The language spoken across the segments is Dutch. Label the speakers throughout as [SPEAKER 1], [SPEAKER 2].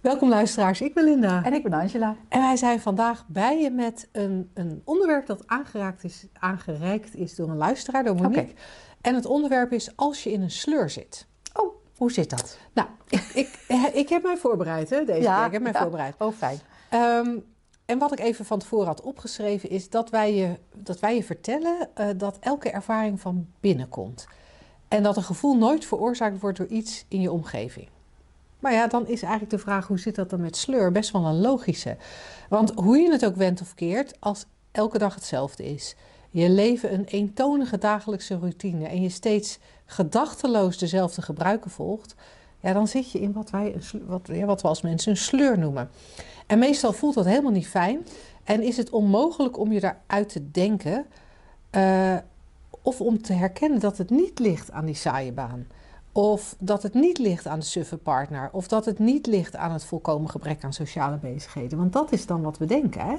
[SPEAKER 1] Welkom luisteraars, ik ben Linda.
[SPEAKER 2] En ik ben Angela.
[SPEAKER 1] En wij zijn vandaag bij je met een, een onderwerp dat aangeraakt is, aangereikt is door een luisteraar, door Monique. En het onderwerp is als je in een sleur zit.
[SPEAKER 2] Oh, hoe zit dat?
[SPEAKER 1] Nou, ik, ik, ik heb mij voorbereid, hè, deze keer. Ik heb mij
[SPEAKER 2] ja.
[SPEAKER 1] voorbereid.
[SPEAKER 2] Oh, fijn.
[SPEAKER 1] Ehm, en wat ik even van tevoren had opgeschreven is dat wij je, dat wij je vertellen eh, dat elke ervaring van binnen komt. En dat een gevoel nooit veroorzaakt wordt door iets in je omgeving. Maar ja, dan is eigenlijk de vraag hoe zit dat dan met sleur? Best wel een logische. Want hoe je het ook wendt of keert, als elke dag hetzelfde is. Je leven een eentonige dagelijkse routine en je steeds gedachteloos dezelfde gebruiken volgt, ja, dan zit je in wat, wij wat, ja, wat we als mensen een sleur noemen. En meestal voelt dat helemaal niet fijn en is het onmogelijk om je daaruit te denken eh, of om te herkennen dat het niet ligt aan die saaie baan. Of dat het niet ligt aan de suffe partner. Of dat het niet ligt aan het volkomen gebrek aan sociale bezigheden. Want dat is dan wat we denken. Hè?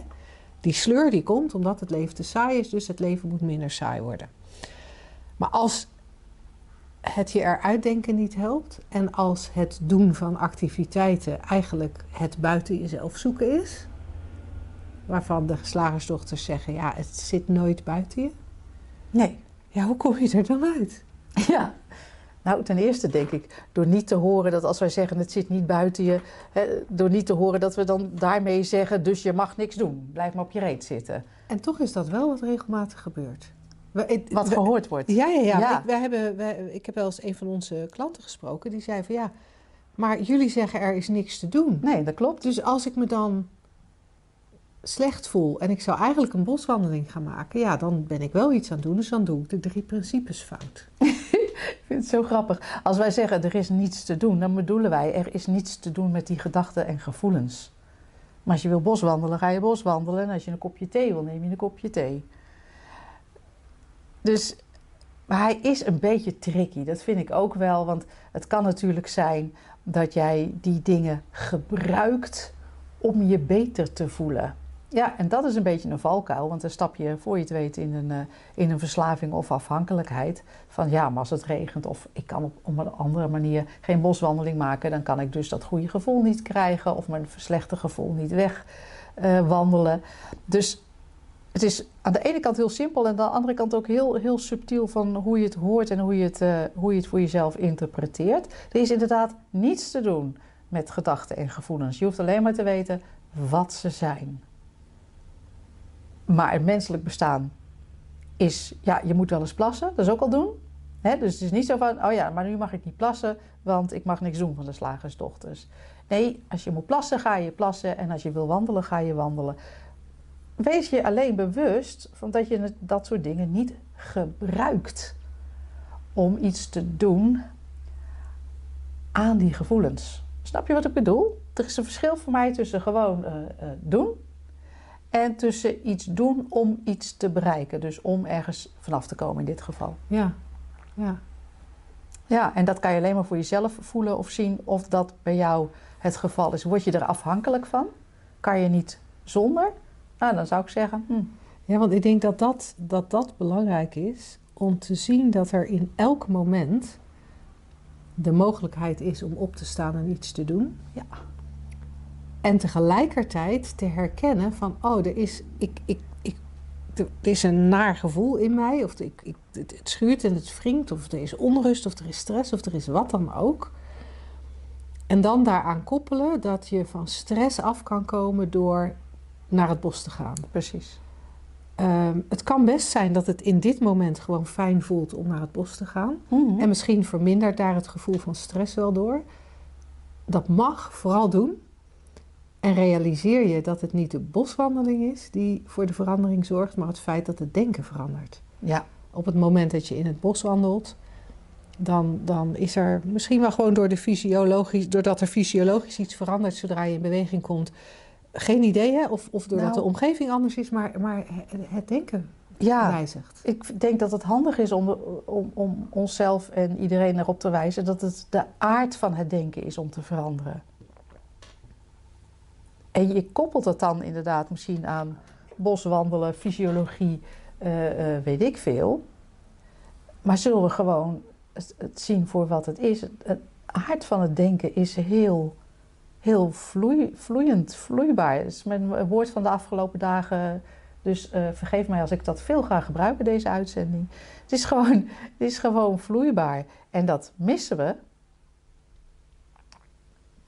[SPEAKER 1] Die sleur die komt omdat het leven te saai is, dus het leven moet minder saai worden. Maar als het je eruit denken niet helpt en als het doen van activiteiten eigenlijk het buiten jezelf zoeken is, waarvan de slagersdochters zeggen, ja, het zit nooit buiten je.
[SPEAKER 2] Nee.
[SPEAKER 1] Ja, hoe kom je er dan uit?
[SPEAKER 2] Ja. Nou, ten eerste denk ik, door niet te horen dat als wij zeggen het zit niet buiten je, hè, door niet te horen dat we dan daarmee zeggen, dus je mag niks doen. Blijf maar op je reet zitten.
[SPEAKER 1] En toch is dat wel wat regelmatig gebeurt. We- het-
[SPEAKER 2] Wat
[SPEAKER 1] we-
[SPEAKER 2] gehoord wordt.
[SPEAKER 1] Ja, ja, ja.
[SPEAKER 2] Ja.
[SPEAKER 1] Ik, wij hebben, wij- ik heb wel eens een van onze klanten gesproken. Die zei van ja, maar jullie zeggen er is niks te doen.
[SPEAKER 2] Nee, dat klopt.
[SPEAKER 1] Dus als ik me dan slecht voel en ik zou eigenlijk een boswandeling gaan maken, ja, dan ben ik wel iets aan het doen. Dus dan doe ik de drie principes fout.
[SPEAKER 2] Ik vind het zo grappig. Als wij zeggen er is niets te doen, dan bedoelen wij er is niets te doen met die gedachten en gevoelens. Maar als je wil boswandelen, ga je boswandelen. En als je een kopje thee wil, neem je een kopje thee. Dus hij is een beetje tricky, dat vind ik ook wel. Want het kan natuurlijk zijn dat jij die dingen gebruikt om je beter te voelen. Ja, en dat is een beetje een valkuil, want dan stap je voor je het weet in een, eh, in een verslaving of afhankelijkheid. Van ja, maar als het regent of ik kan op, op een andere manier geen boswandeling maken, dan kan ik dus dat goede gevoel niet krijgen of mijn slechte gevoel niet wegwandelen. wandelen. dus het is aan de ene kant heel simpel en aan de andere kant ook heel, heel subtiel van hoe je het hoort en hoe je het, eh, hoe je het voor jezelf interpreteert. Er is inderdaad niets te doen met gedachten en gevoelens. Je hoeft alleen maar te weten wat ze zijn. Maar het menselijk bestaan is, ja, je moet wel eens plassen, dat is ook al doen. Dus het is niet zo van, oh ja, maar nu mag ik niet plassen, want ik mag niks doen van de slagersdochters. Nee, als je moet plassen, ga je plassen. En als je wil wandelen, ga je wandelen. Wees je alleen bewust van dat je dat soort dingen niet gebruikt om iets te doen aan die gevoelens. Snap je wat ik bedoel? Er is een verschil voor mij tussen gewoon eh, eh, doen en tussen iets doen om iets te bereiken. Dus om ergens vanaf te komen in dit geval.
[SPEAKER 1] Ja, ja.
[SPEAKER 2] Ja, en dat kan je alleen maar voor jezelf voelen of zien of dat bij jou het geval is. Word je er afhankelijk van? Kan je niet zonder? Nou, dan zou ik zeggen, hm,
[SPEAKER 1] Ja, want ik denk dat dat, dat dat belangrijk is om te zien dat er in elk moment de mogelijkheid is om op te staan en iets te doen.
[SPEAKER 2] Ja.
[SPEAKER 1] En tegelijkertijd te herkennen van, oh, er is, ik, ik, ik, er is een naar gevoel in mij, of ik, ik, het, het schuurt en het wringt, of er is onrust, of er is stress, of er is wat dan ook. En dan daaraan koppelen dat je van stress af kan komen door naar het bos te gaan.
[SPEAKER 2] precies.
[SPEAKER 1] Ehm, het kan best zijn dat het in dit moment gewoon fijn voelt om naar het bos te gaan. En misschien vermindert daar het gevoel van stress wel door. Dat mag vooral doen. En realiseer je dat het niet de boswandeling is die voor de verandering zorgt, maar het feit dat het denken verandert.
[SPEAKER 2] Ja,
[SPEAKER 1] Op het moment dat je in het bos wandelt, dan, dan is er misschien wel gewoon door de fysiologisch, doordat er fysiologisch iets verandert zodra je in beweging komt. Geen idee, hè? Of, of doordat
[SPEAKER 2] Nou.
[SPEAKER 1] de omgeving anders is, maar, maar het denken
[SPEAKER 2] Ja,
[SPEAKER 1] wijzigt.
[SPEAKER 2] ik denk dat het handig is om, om, om onszelf en iedereen erop te wijzen dat het de aard van het denken is om te veranderen. En je koppelt dat dan inderdaad misschien aan boswandelen, fysiologie, eh, eh, weet ik veel. Maar zullen we gewoon het, zien voor wat het is? Het, aard van het denken is heel, heel vloei, vloeiend, vloeibaar. Het is mijn woord van de afgelopen dagen. Dus eh, vergeef mij als ik dat veel ga gebruiken, deze uitzending. Het is, gewoon, het is gewoon vloeibaar. En dat missen we.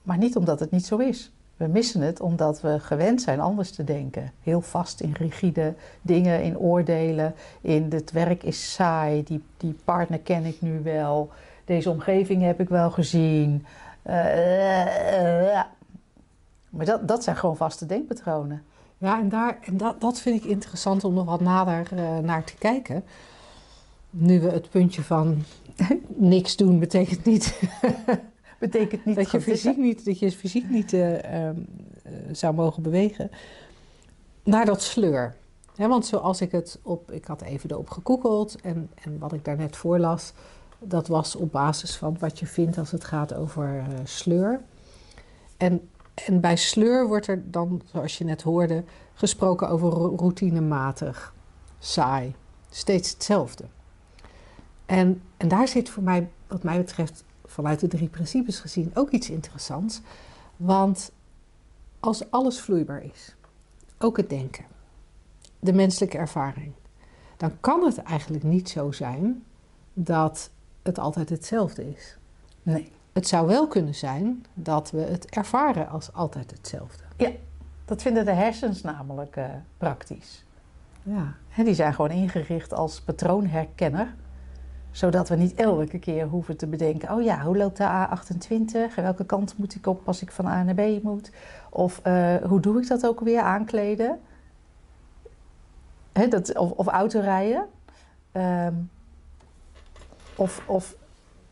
[SPEAKER 2] Maar niet omdat het niet zo is. We missen het omdat we gewend zijn anders te denken. Heel vast in rigide dingen, in oordelen. In het werk is saai, die, die partner ken ik nu wel. Deze omgeving heb ik wel gezien. Uh, maar dat, dat zijn gewoon vaste denkpatronen.
[SPEAKER 1] Ja, en, daar, en dat, dat vind ik interessant om nog wat nader uh, naar te kijken. Nu we het puntje van niks doen betekent niet
[SPEAKER 2] betekent niet
[SPEAKER 1] dat je fysiek niet, dat je fysiek niet uh, zou mogen bewegen. Naar dat sleur. He, want zoals ik het op, ik had even erop gegoogeld en, en wat ik daarnet voorlas, dat was op basis van wat je vindt als het gaat over uh, sleur. En, en bij sleur wordt er dan, zoals je net hoorde, gesproken over routinematig, saai, steeds hetzelfde. En, en daar zit voor mij, wat mij betreft, vanuit de drie principes gezien ook iets interessants. Want als alles vloeibaar is, ook het denken, de menselijke ervaring, dan kan het eigenlijk niet zo zijn dat het altijd hetzelfde is.
[SPEAKER 2] Nee.
[SPEAKER 1] Het zou wel kunnen zijn dat we het ervaren als altijd hetzelfde.
[SPEAKER 2] Ja, dat vinden de hersens namelijk uh, praktisch.
[SPEAKER 1] Ja.
[SPEAKER 2] Die zijn gewoon ingericht als patroonherkenner zodat we niet elke keer hoeven te bedenken: oh ja, hoe loopt de A28? Welke kant moet ik op als ik van A naar B moet? Of uh, hoe doe ik dat ook weer? Aankleden? Dat, of, of autorijden? Um, of, of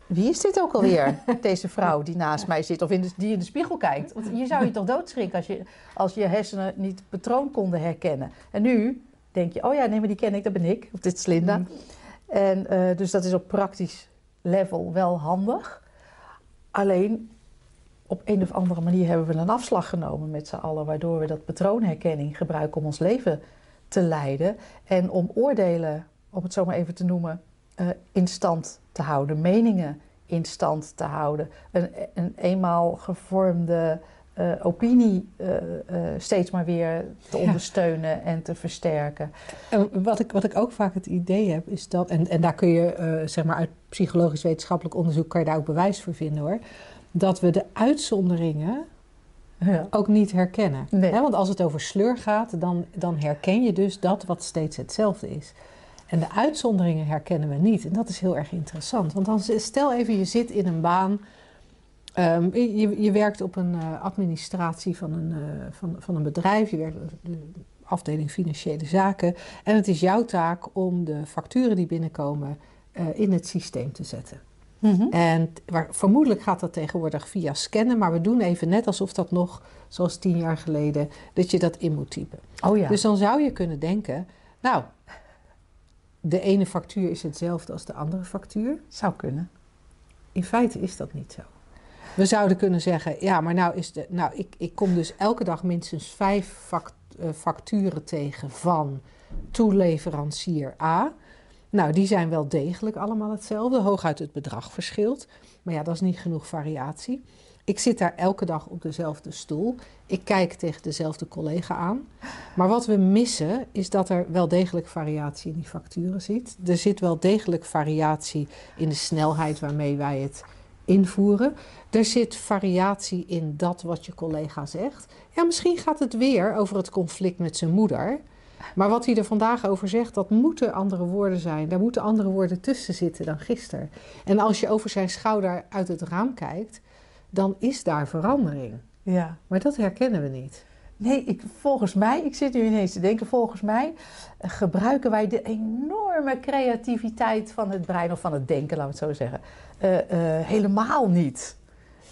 [SPEAKER 2] wie is dit ook alweer? Deze vrouw die naast mij zit of in de, die in de spiegel kijkt. Want je zou je toch doodschrikken als je, als je hersenen niet het patroon konden herkennen. En nu denk je: oh ja, nee, maar die ken ik, dat ben ik. Of dit is Linda. En uh, dus dat is op praktisch level wel handig. Alleen op een of andere manier hebben we een afslag genomen met z'n allen, waardoor we dat patroonherkenning gebruiken om ons leven te leiden en om oordelen, om het zo maar even te noemen, uh, in stand te houden, meningen in stand te houden. Een eenmaal gevormde uh, opinie uh, uh, steeds maar weer te ja. ondersteunen en te versterken.
[SPEAKER 1] En wat, ik, wat ik ook vaak het idee heb, is dat, en, en daar kun je zeg maar uit psychologisch wetenschappelijk onderzoek kan je daar ook bewijs voor vinden hoor, dat we de uitzonderingen ja. ook niet herkennen.
[SPEAKER 2] Nee.
[SPEAKER 1] want als het over sleur gaat, dan, dan herken je dus dat wat steeds hetzelfde is. En de uitzonderingen herkennen we niet. En dat is heel erg interessant. Want dan stel even, je zit in een baan Um, je, je, werkt op een uh, administratie van een, uh, van, van een bedrijf, je werkt op de afdeling financiële zaken. En het is jouw taak om de facturen die binnenkomen uh, in het systeem te zetten.
[SPEAKER 2] Mm -hmm.
[SPEAKER 1] En waar, vermoedelijk gaat dat tegenwoordig via scannen, maar we doen even net alsof dat nog, zoals tien jaar geleden, dat je dat in moet typen.
[SPEAKER 2] Oh ja.
[SPEAKER 1] Dus dan zou je kunnen denken, nou, de ene factuur is hetzelfde als de andere factuur.
[SPEAKER 2] Zou kunnen.
[SPEAKER 1] In feite is dat niet zo. We zouden kunnen zeggen, ja, maar nou is de. Nou, ik, ik kom dus elke dag minstens vijf facturen tegen van toeleverancier A. Nou, die zijn wel degelijk allemaal hetzelfde. Hooguit het bedrag verschilt. Maar ja, dat is niet genoeg variatie. Ik zit daar elke dag op dezelfde stoel. Ik kijk tegen dezelfde collega aan. Maar wat we missen is dat er wel degelijk variatie in die facturen zit. Er zit wel degelijk variatie in de snelheid waarmee wij het invoeren. Er zit variatie in dat wat je collega zegt. Ja, misschien gaat het weer over het conflict met zijn moeder. Maar wat hij er vandaag over zegt, dat moeten andere woorden zijn. Daar moeten andere woorden tussen zitten dan gisteren. En als je over zijn schouder uit het raam kijkt, dan is daar verandering.
[SPEAKER 2] Ja.
[SPEAKER 1] Maar dat herkennen we niet.
[SPEAKER 2] Nee, ik, volgens mij, ik zit nu ineens te denken, volgens mij uh, gebruiken wij de enorme creativiteit van het brein of van het denken, laten we het zo zeggen, uh, uh, helemaal niet.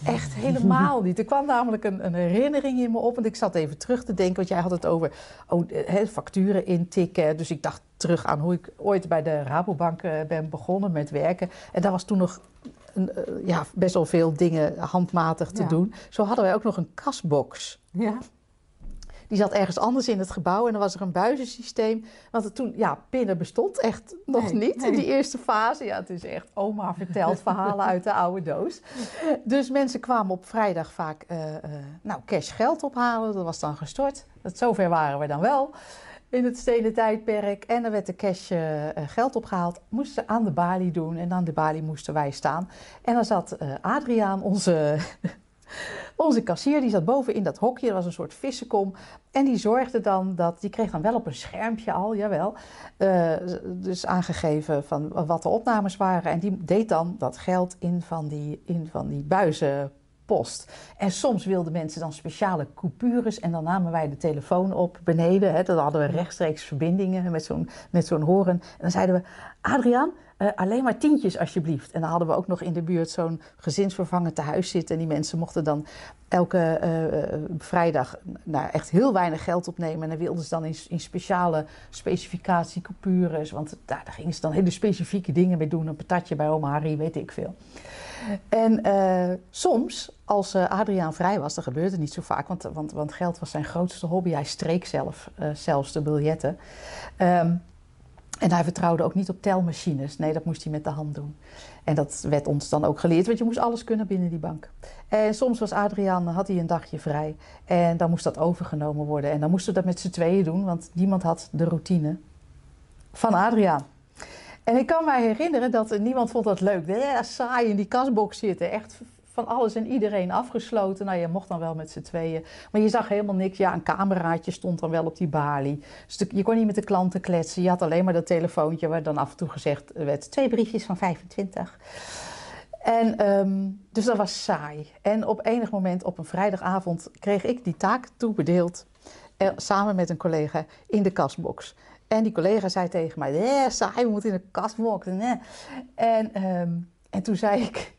[SPEAKER 2] Echt helemaal niet. Er kwam namelijk een, een, herinnering in me op. Want ik zat even terug te denken. Want jij had het over oh, he, facturen intikken. Dus ik dacht terug aan hoe ik ooit bij de Rabobank ben begonnen met werken. En daar was toen nog een, ja, best wel veel dingen handmatig te
[SPEAKER 1] Ja.
[SPEAKER 2] doen. Zo hadden wij ook nog een kasbox.
[SPEAKER 1] Ja.
[SPEAKER 2] Die zat ergens anders in het gebouw en dan was er een buizensysteem. Want het toen, ja, pinnen bestond echt nog
[SPEAKER 1] Nee,
[SPEAKER 2] niet in die eerste fase. Ja, het is echt oma vertelt verhalen uit de oude doos. Dus mensen kwamen op vrijdag vaak, eh, eh, nou, cash geld ophalen. Dat was dan gestort. Dat, zover waren we dan wel in het stenen tijdperk. En dan werd de cash eh, geld opgehaald. Moesten ze aan de balie doen en aan de balie moesten wij staan. En dan zat Adriaan, onze... Onze kassier die zat boven in dat hokje, dat was een soort vissenkom. En die zorgde dan dat, die kreeg dan wel op een schermpje al, jawel. eh, dus aangegeven van wat de opnames waren. En die deed dan dat geld in van die, in van die buizenpost. En soms wilden mensen dan speciale coupures. En dan namen wij de telefoon op beneden. Hè, dan hadden we rechtstreeks verbindingen met zo'n, met zo'n horen. En dan zeiden we, Adriaan, eh, alleen maar tientjes alsjeblieft. En dan hadden we ook nog in de buurt zo'n gezinsvervanger te huis zitten. En die mensen mochten dan elke eh, vrijdag nou, echt heel weinig geld opnemen. En dan wilden ze dan in, in speciale specificatiecoupures. Want daar, gingen ze dan hele specifieke dingen mee doen. Een patatje bij oma Harry, weet ik veel. En eh, soms, als Adriaan vrij was, dat gebeurde niet zo vaak, want, want, want geld was zijn grootste hobby. Hij streek zelf, zelfs de biljetten. Ehm, en hij vertrouwde ook niet op telmachines. Nee, dat moest hij met de hand doen. En dat werd ons dan ook geleerd, want je moest alles kunnen binnen die bank. En soms was Adriaan, had hij een dagje vrij. En dan moest dat overgenomen worden. En dan moesten we dat met z'n tweeën doen, want niemand had de routine van Adriaan. En ik kan mij herinneren dat niemand vond dat leuk. Ja, saai in die kasbox zitten. Echt van alles en iedereen afgesloten. Nou, je mocht dan wel met z'n tweeën. Maar je zag helemaal niks. Ja, een cameraatje stond dan wel op die balie. Dus je kon niet met de klanten kletsen. Je had alleen maar dat telefoontje waar dan af en toe gezegd werd... twee briefjes van 25. En, ehm, dus dat was saai. En op enig moment op een vrijdagavond kreeg ik die taak toebedeeld. eh, samen met een collega in de kasbox. En die collega zei tegen mij, eh, saai, we moeten in de eh. en, ehm, en toen zei ik,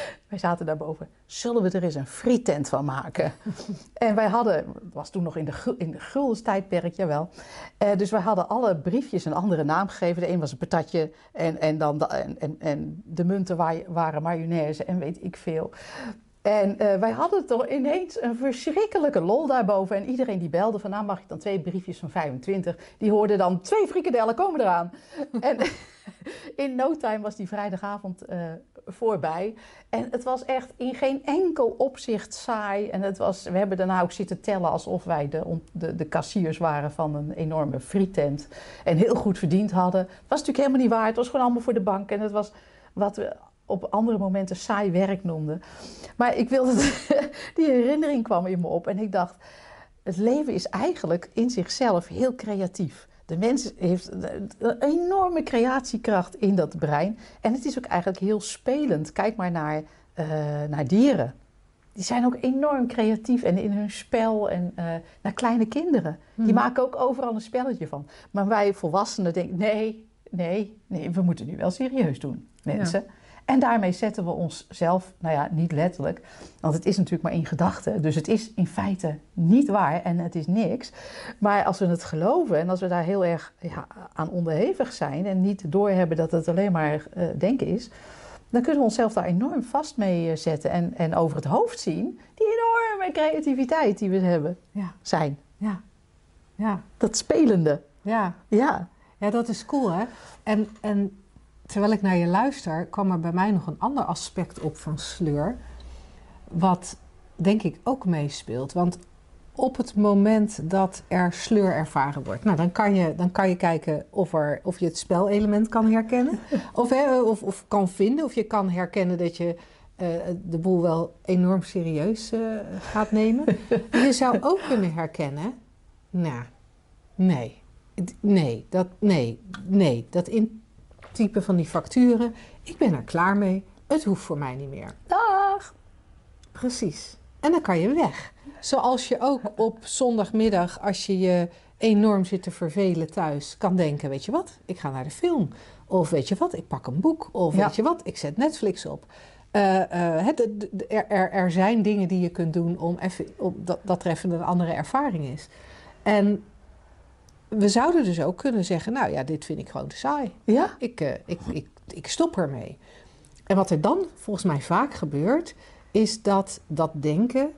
[SPEAKER 2] wij zaten daarboven, zullen we er eens een frietent van maken? en wij hadden, het was toen nog in de, in de guldenstijdperk, jawel. Eh, dus wij hadden alle briefjes een andere naam gegeven. De een was een patatje en, en, dan, da- en, en, en de munten wa- waren mayonaise en weet ik veel. En eh, wij hadden toch ineens een verschrikkelijke lol daarboven. En iedereen die belde van, nou mag ik dan twee briefjes van 25? Die hoorde dan, twee frikadellen komen eraan. en in no time was die vrijdagavond eh, voorbij. En het was echt in geen enkel opzicht saai. En het was, we hebben daarna ook zitten tellen alsof wij de, de, de kassiers waren van een enorme frietent. En heel goed verdiend hadden. Het was natuurlijk helemaal niet waar. Het was gewoon allemaal voor de bank. En het was wat we op andere momenten saai werk noemden. Maar ik wilde, die herinnering kwam in me op. En ik dacht, het leven is eigenlijk in zichzelf heel creatief. De mens heeft een enorme creatiekracht in dat brein. En het is ook eigenlijk heel spelend. Kijk maar naar, eh, naar dieren. Die zijn ook enorm creatief en in hun spel en eh, naar kleine kinderen. Die maken ook overal een spelletje van. Maar wij volwassenen denken, nee, nee, nee, we moeten nu wel serieus doen, mensen. En daarmee zetten we onszelf, nou ja, niet letterlijk, want het is natuurlijk maar in gedachten. Dus het is in feite niet waar en het is niks. Maar als we het geloven en als we daar heel erg ja, aan onderhevig zijn en niet doorhebben dat het alleen maar eh, denken is, dan kunnen we onszelf daar enorm vast mee eh, zetten en, en over het hoofd zien die enorme creativiteit die we hebben
[SPEAKER 1] Ja,
[SPEAKER 2] zijn.
[SPEAKER 1] ja, ja,
[SPEAKER 2] Dat spelende.
[SPEAKER 1] ja.
[SPEAKER 2] Ja.
[SPEAKER 1] Ja, dat is cool, hè? En, en terwijl ik naar je luister, kwam er bij mij nog een ander aspect op van sleur. Wat denk ik ook meespeelt. Want op het moment dat er sleur ervaren wordt, nou, dan, kan je, dan kan je kijken of, er, of je het spelelement kan herkennen. Of, hè, of, of kan vinden. Of je kan herkennen dat je eh, de boel wel enorm serieus eh, gaat nemen. je zou ook kunnen herkennen, nou, nee. Nee, dat, nee, nee, dat intypen van die facturen, ik ben er klaar mee. Het hoeft voor mij niet meer.
[SPEAKER 2] Dag.
[SPEAKER 1] Precies. En dan kan je weg. Zoals je ook op zondagmiddag, als je je enorm zit te vervelen thuis, kan denken: Weet je wat, ik ga naar de film. Of weet je wat, ik pak een boek. Of
[SPEAKER 2] Ja.
[SPEAKER 1] weet je wat, ik zet Netflix op. Uh, uh, er, er, er, zijn dingen die je kunt doen om, even, om dat, dat treffende een andere ervaring is. En we zouden dus ook kunnen zeggen, nou ja, dit vind ik gewoon te saai.
[SPEAKER 2] Ja.
[SPEAKER 1] Ik, uh, ik, ik, ik stop ermee. En wat er dan volgens mij vaak gebeurt, is dat dat denken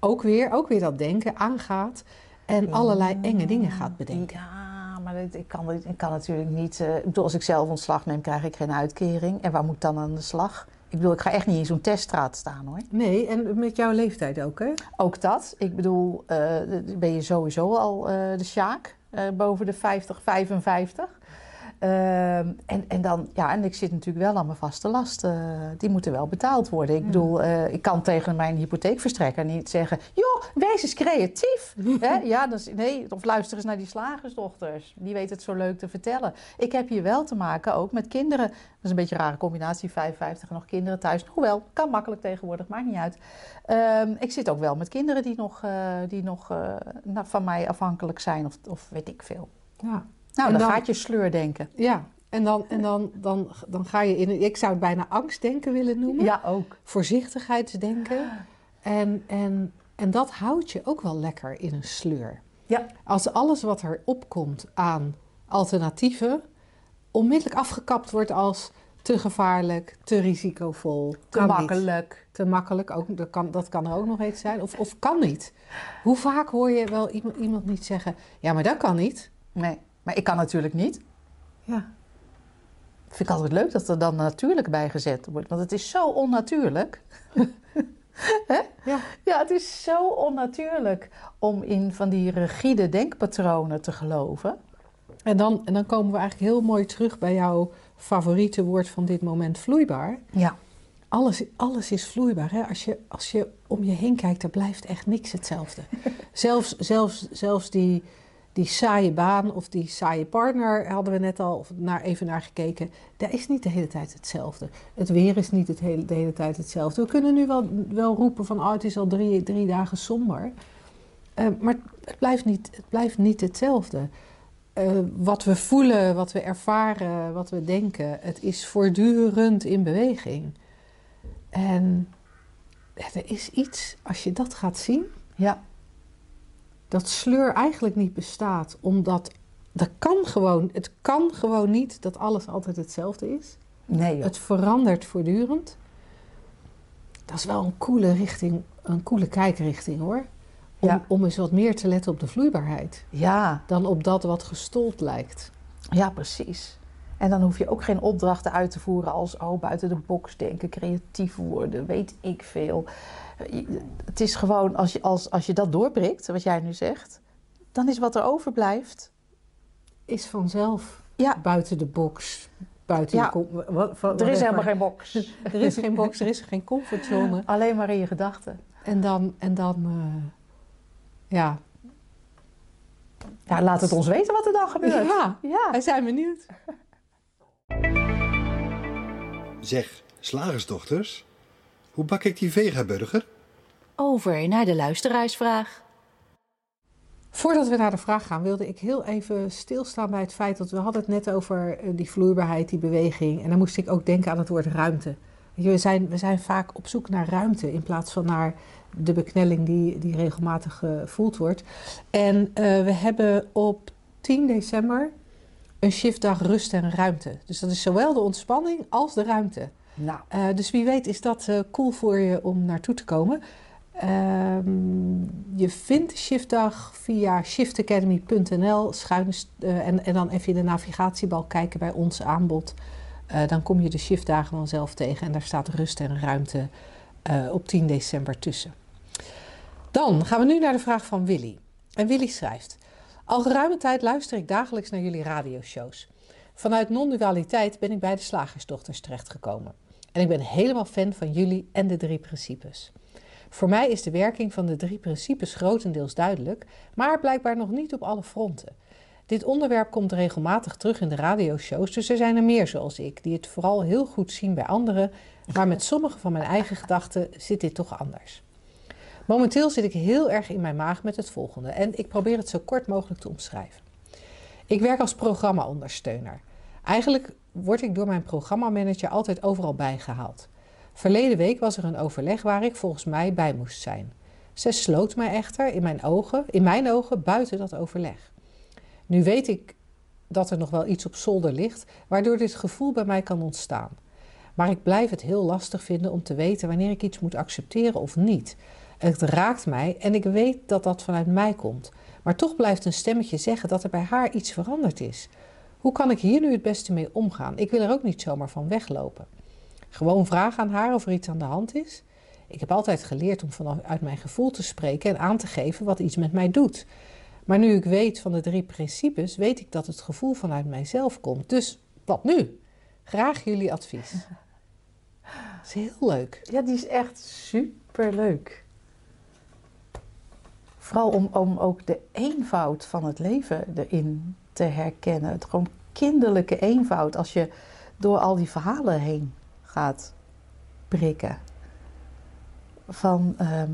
[SPEAKER 1] ook weer, ook weer dat denken aangaat en allerlei enge dingen gaat bedenken.
[SPEAKER 2] Ja, maar ik kan, ik kan natuurlijk niet. Uh, ik bedoel, als ik zelf ontslag neem, krijg ik geen uitkering. En waar moet ik dan aan de slag? Ik bedoel, ik ga echt niet in zo'n teststraat staan hoor.
[SPEAKER 1] Nee, en met jouw leeftijd ook, hè?
[SPEAKER 2] Ook dat. Ik bedoel, uh, ben je sowieso al uh, de sjaak, boven de 50, 55. Uh, en, en, dan, ja, en ik zit natuurlijk wel aan mijn vaste lasten. die moeten wel betaald worden. Ik ja. bedoel, uh, ik kan tegen mijn hypotheekverstrekker niet zeggen... joh, wees eens creatief. Hè? Ja, nee, of luister eens naar die slagersdochters. Die weten het zo leuk te vertellen. Ik heb hier wel te maken ook met kinderen. Dat is een beetje een rare combinatie, 55 en nog kinderen thuis. Hoewel, kan makkelijk tegenwoordig, maakt niet uit. Uh, ik zit ook wel met kinderen die nog, uh, die nog van mij afhankelijk zijn of, of weet ik veel.
[SPEAKER 1] Ja.
[SPEAKER 2] Nou, dan, dan, gaat je sleur denken.
[SPEAKER 1] Ja, en, dan, en dan, dan, dan ga je in... Ik zou het bijna angstdenken willen noemen.
[SPEAKER 2] Ja, ook.
[SPEAKER 1] Voorzichtigheidsdenken. En, en, en dat houdt je ook wel lekker in een sleur.
[SPEAKER 2] Ja.
[SPEAKER 1] Als alles wat er opkomt aan alternatieven... onmiddellijk afgekapt wordt als te gevaarlijk, te risicovol.
[SPEAKER 2] Te makkelijk.
[SPEAKER 1] Niet. Te makkelijk, ook, dat, kan, dat kan er ook nog eens zijn. Of, of kan niet. Hoe vaak hoor je wel iemand, iemand niet zeggen... ja, maar dat kan niet.
[SPEAKER 2] Nee. Maar ik kan natuurlijk niet.
[SPEAKER 1] Ja.
[SPEAKER 2] Vind ik altijd leuk dat er dan natuurlijk bij gezet wordt. Want het is zo onnatuurlijk. Hè?
[SPEAKER 1] Ja.
[SPEAKER 2] ja, het is zo onnatuurlijk om in van die rigide denkpatronen te geloven.
[SPEAKER 1] En dan, en dan komen we eigenlijk heel mooi terug bij jouw favoriete woord van dit moment, vloeibaar.
[SPEAKER 2] Ja.
[SPEAKER 1] Alles, alles is vloeibaar. Hè? Als, je, als je om je heen kijkt, er blijft echt niks hetzelfde. zelfs, zelfs, zelfs die die saaie baan of die saaie partner, hadden we net al naar, even naar gekeken. Dat is niet de hele tijd hetzelfde. Het weer is niet het hele, de hele tijd hetzelfde. We kunnen nu wel, wel roepen van oh, het is al drie, drie dagen somber. Uh, maar het blijft niet, het blijft niet hetzelfde. Uh, wat we voelen, wat we ervaren, wat we denken, het is voortdurend in beweging. En er is iets, als je dat gaat zien,
[SPEAKER 2] ja
[SPEAKER 1] dat sleur eigenlijk niet bestaat, omdat dat kan gewoon, het kan gewoon niet dat alles altijd hetzelfde is.
[SPEAKER 2] Nee. Joh.
[SPEAKER 1] Het verandert voortdurend. Dat is wel een coole richting, een coole kijkrichting hoor. Om,
[SPEAKER 2] Ja.
[SPEAKER 1] om eens wat meer te letten op de vloeibaarheid
[SPEAKER 2] Ja,
[SPEAKER 1] dan op dat wat gestold lijkt.
[SPEAKER 2] ja, precies. En dan hoef je ook geen opdrachten uit te voeren als oh, buiten de box denken, creatief worden, weet ik veel. Je- Het is gewoon, als je, als, als je dat doorprikt, wat jij nu zegt, dan is wat er overblijft.
[SPEAKER 1] Is vanzelf
[SPEAKER 2] Ja,
[SPEAKER 1] buiten de box. Buiten
[SPEAKER 2] Ja. er is helemaal geen box.
[SPEAKER 1] Er is geen box, er is geen comfortzone.
[SPEAKER 2] Alleen maar in je gedachten.
[SPEAKER 1] En dan, en dan eh, ja.
[SPEAKER 2] Ja, laat het ons weten wat er dan gebeurt.
[SPEAKER 1] ja,
[SPEAKER 2] Ja.
[SPEAKER 1] wij zijn benieuwd.
[SPEAKER 3] Zeg, slagersdochters, hoe bak ik die vegaburger?
[SPEAKER 4] Over naar de luisteraarsvraag.
[SPEAKER 1] Voordat we naar de vraag gaan, wilde ik heel even stilstaan bij het feit dat we hadden het net over eh, die vloeibaarheid, die beweging. En dan moest ik ook denken aan het woord ruimte. We zijn, we zijn vaak op zoek naar ruimte in plaats van naar de beknelling die, die regelmatig gevoeld wordt. En eh, we hebben op 10 december een shiftdag rust en ruimte. Dus dat is zowel de ontspanning als de ruimte.
[SPEAKER 2] Nou,
[SPEAKER 1] Eh, dus wie weet is dat eh, cool voor je om naartoe te komen. Ehm, je vindt de shiftdag via shiftacademy.nl schuine st- eh, en, en dan even in de navigatiebalk kijken bij ons aanbod. Dan kom je de shiftdagen vanzelf tegen en daar staat rust en ruimte op 10 december tussen. Dan gaan we nu naar de vraag van Willy. En Willy schrijft: Al geruime tijd luister ik dagelijks naar jullie radioshows. Vanuit non-dualiteit ben ik bij de Slagersdochters terechtgekomen. En ik ben helemaal fan van jullie en de drie principes. Voor mij is de werking van de drie principes grotendeels duidelijk, maar blijkbaar nog niet op alle fronten. Dit onderwerp komt regelmatig terug in de radioshows, dus er zijn er meer zoals ik, die het vooral heel goed zien bij anderen, maar met sommige van mijn eigen gedachten zit dit toch anders. Momenteel zit ik heel erg in mijn maag met het volgende en ik probeer het zo kort mogelijk te omschrijven. Ik werk als programma-ondersteuner. Eigenlijk word ik door mijn programmamanager altijd overal bijgehaald. Verleden week was er een overleg waar ik volgens mij bij moest zijn. Zij sloot mij echter in mijn ogen, in mijn ogen buiten dat overleg. Nu weet ik dat er nog wel iets op zolder ligt, waardoor dit gevoel bij mij kan ontstaan. Maar ik blijf het heel lastig vinden om te weten wanneer ik iets moet accepteren of niet. Het raakt mij en ik weet dat dat vanuit mij komt. Maar toch blijft een stemmetje zeggen dat er bij haar iets veranderd is. Hoe kan ik hier nu het beste mee omgaan? Ik wil er ook niet zomaar van weglopen. Gewoon vragen aan haar of er iets aan de hand is. Ik heb altijd geleerd om vanuit mijn gevoel te spreken en aan te geven wat iets met mij doet. Maar nu ik weet van de drie principes, weet ik dat het gevoel vanuit mijzelf komt. Dus wat nu? Graag jullie advies. Dat is heel leuk.
[SPEAKER 2] Ja, die is echt super leuk. Vooral om, om ook de eenvoud van het leven erin te herkennen. Het gewoon kinderlijke eenvoud als je door al die verhalen heen gaat prikken. Van, ehm,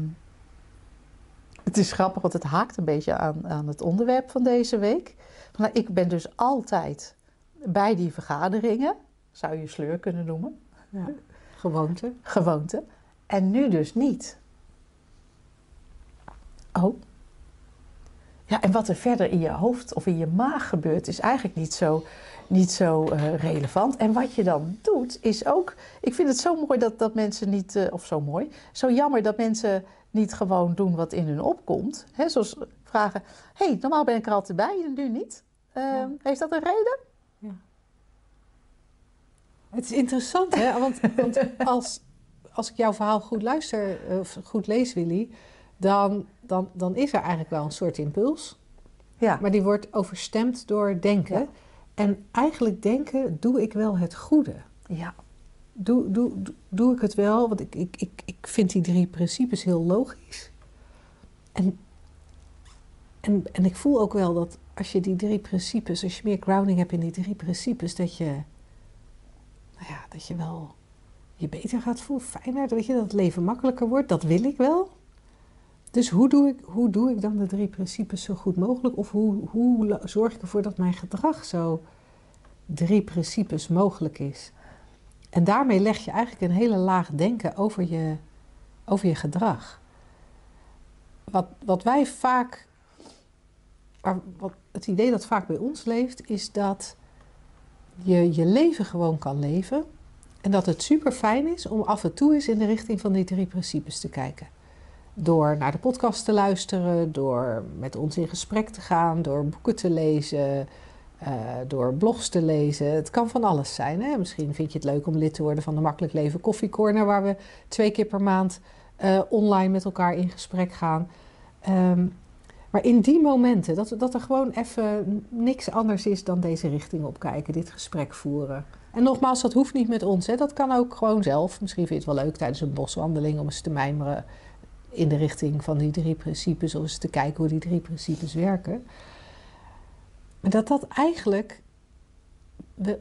[SPEAKER 2] het is grappig, want het haakt een beetje aan, aan het onderwerp van deze week. Van, nou, ik ben dus altijd bij die vergaderingen, zou je sleur kunnen noemen.
[SPEAKER 1] Ja. Gewoonte.
[SPEAKER 2] Gewoonte. En nu dus niet. Oh. Ja, en wat er verder in je hoofd of in je maag gebeurt, is eigenlijk niet zo, niet zo uh, relevant. En wat je dan doet, is ook. Ik vind het zo mooi dat, dat mensen niet. Uh, of zo mooi. Zo jammer dat mensen niet gewoon doen wat in hun opkomt. He, zoals vragen: hé, hey, normaal ben ik er altijd bij en nu niet. Uh, ja. Heeft dat een reden? Ja.
[SPEAKER 1] Het is interessant, hè? Want, want als, als ik jouw verhaal goed luister, of goed lees, Willy, dan, dan, dan is er eigenlijk wel een soort impuls. Ja. Maar die wordt overstemd door denken. Ja. En eigenlijk denken, doe ik wel het goede?
[SPEAKER 2] Ja.
[SPEAKER 1] Doe, doe, doe, ik het wel? Want ik, ik, ik, ik vind die drie principes heel logisch. En, en, en ik voel ook wel dat als je die drie principes, als je meer grounding hebt in die drie principes, dat je, nou ja, dat je wel je beter gaat voelen, fijner, weet je, dat het leven makkelijker wordt. Dat wil ik wel. Dus hoe doe, ik, hoe doe ik dan de drie principes zo goed mogelijk? Of hoe, hoe zorg ik ervoor dat mijn gedrag zo drie principes mogelijk is? En daarmee leg je eigenlijk een hele laag denken over je, over je gedrag. Wat, wat wij vaak, wat, het idee dat vaak bij ons leeft, is dat je je leven gewoon kan leven. En dat het super fijn is om af en toe eens in de richting van die drie principes te kijken. Door naar de podcast te luisteren, door met ons in gesprek te gaan, door boeken te lezen, uh, door blogs te lezen. Het kan van alles zijn. Hè? Misschien vind je het leuk om lid te worden van de Makkelijk Leven Koffiecorner, waar we twee keer per maand uh, online met elkaar in gesprek gaan. Um, maar in die momenten, dat, dat er gewoon even niks anders is dan deze richting opkijken, dit gesprek voeren. En nogmaals, dat hoeft niet met ons. Hè? Dat kan ook gewoon zelf. Misschien vind je het wel leuk tijdens een boswandeling om eens te mijmeren in de richting van die drie principes, of eens te kijken hoe die drie principes werken. Dat dat eigenlijk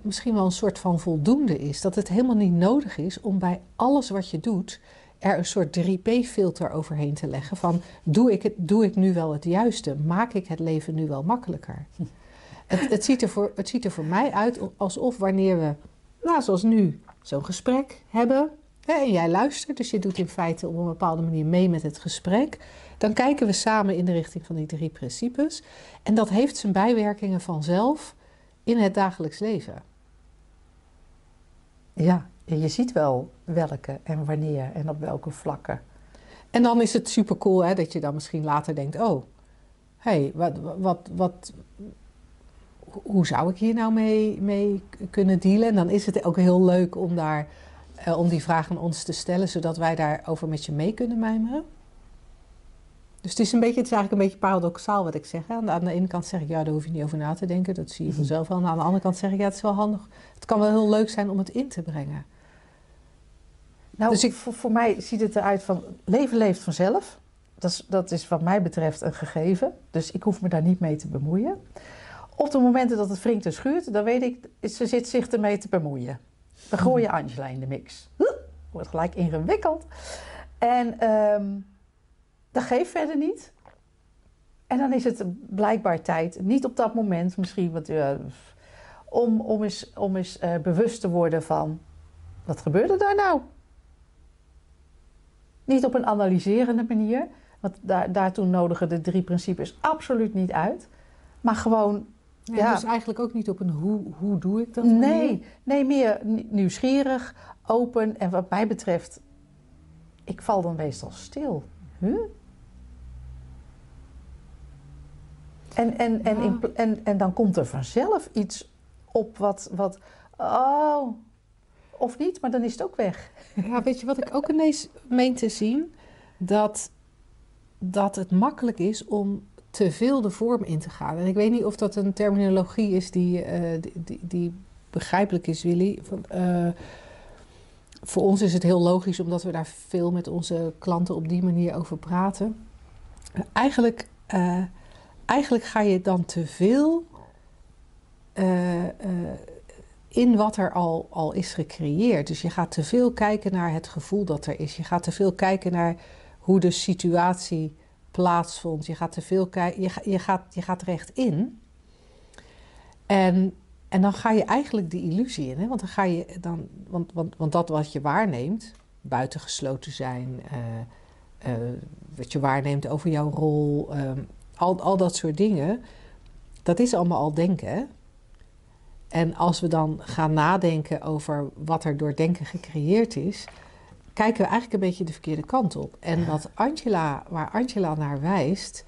[SPEAKER 1] misschien wel een soort van voldoende is. Dat het helemaal niet nodig is om bij alles wat je doet er een soort 3P-filter overheen te leggen. Van doe ik, het, doe ik nu wel het juiste? Maak ik het leven nu wel makkelijker? Het, het, ziet er voor, het ziet er voor mij uit alsof wanneer we, nou, zoals nu, zo'n gesprek hebben. En jij luistert, dus je doet in feite op een bepaalde manier mee met het gesprek. Dan kijken we samen in de richting van die drie principes. En dat heeft zijn bijwerkingen vanzelf in het dagelijks leven.
[SPEAKER 2] Ja, je ziet wel welke en wanneer en op welke vlakken.
[SPEAKER 1] En dan is het super cool hè, dat je dan misschien later denkt: oh, hé, hey, wat, wat, wat, hoe zou ik hier nou mee, mee kunnen dealen? En dan is het ook heel leuk om, daar, uh, om die vraag aan ons te stellen, zodat wij daarover met je mee kunnen mijmeren. Dus het is, een beetje, het is eigenlijk een beetje paradoxaal wat ik zeg. Hè? Aan de ene kant zeg ik, ja, daar hoef je niet over na te denken. Dat zie je vanzelf wel. En aan de andere kant zeg ik, ja, het is wel handig. Het kan wel heel leuk zijn om het in te brengen.
[SPEAKER 2] Nou, dus ik, voor, voor, mij ziet het eruit van, leven leeft vanzelf. Dat is, dat is wat mij betreft een gegeven. Dus ik hoef me daar niet mee te bemoeien. Op de momenten dat het wringt en schuurt, dan weet ik, ze zit zich ermee te bemoeien. Dan gooi je Angela in de mix. Wordt gelijk ingewikkeld. En... Um, dat geeft verder niet. En dan is het blijkbaar tijd, niet op dat moment misschien, uh, om, om eens, om eens uh, bewust te worden van, wat gebeurde daar nou? Niet op een analyserende manier, want daar, daartoe nodigen de drie principes absoluut niet uit. Maar gewoon,
[SPEAKER 1] Ja,
[SPEAKER 2] Ja.
[SPEAKER 1] Dus eigenlijk ook niet op een hoe, hoe doe ik dat manier?
[SPEAKER 2] nee, nee, meer ni- nieuwsgierig, open. En wat mij betreft, ik val dan meestal stil. Huh? En, en, en, in en, en dan komt er vanzelf iets op wat, wat, oh, of niet, maar dan is het ook weg.
[SPEAKER 1] Ja, weet je wat ik ook ineens meen te zien? Dat, dat het makkelijk is om te veel de vorm in te gaan. En ik weet niet of dat een terminologie is die, eh, die, die, begrijpelijk is, Willy. Eh, voor ons is het heel logisch, omdat we daar veel met onze klanten op die manier over praten. Eigenlijk, eh, eigenlijk ga je dan te veel in wat er al, al is gecreëerd. Dus je gaat te veel kijken naar het gevoel dat er is. Je gaat te veel kijken naar hoe de situatie plaatsvond. Je gaat te veel kijken. Je, je, gaat, je gaat recht in. En, en dan ga je eigenlijk die illusie in. Hè? Want dan ga je dan. Want, want, want dat wat je waarneemt, buitengesloten zijn, eh, eh, wat je waarneemt over jouw rol, ehm, al, al dat soort dingen, dat is allemaal al denken. En als we dan gaan nadenken over wat er door denken gecreëerd is, kijken we eigenlijk een beetje de verkeerde kant op. En wat Angela, waar Angela naar wijst,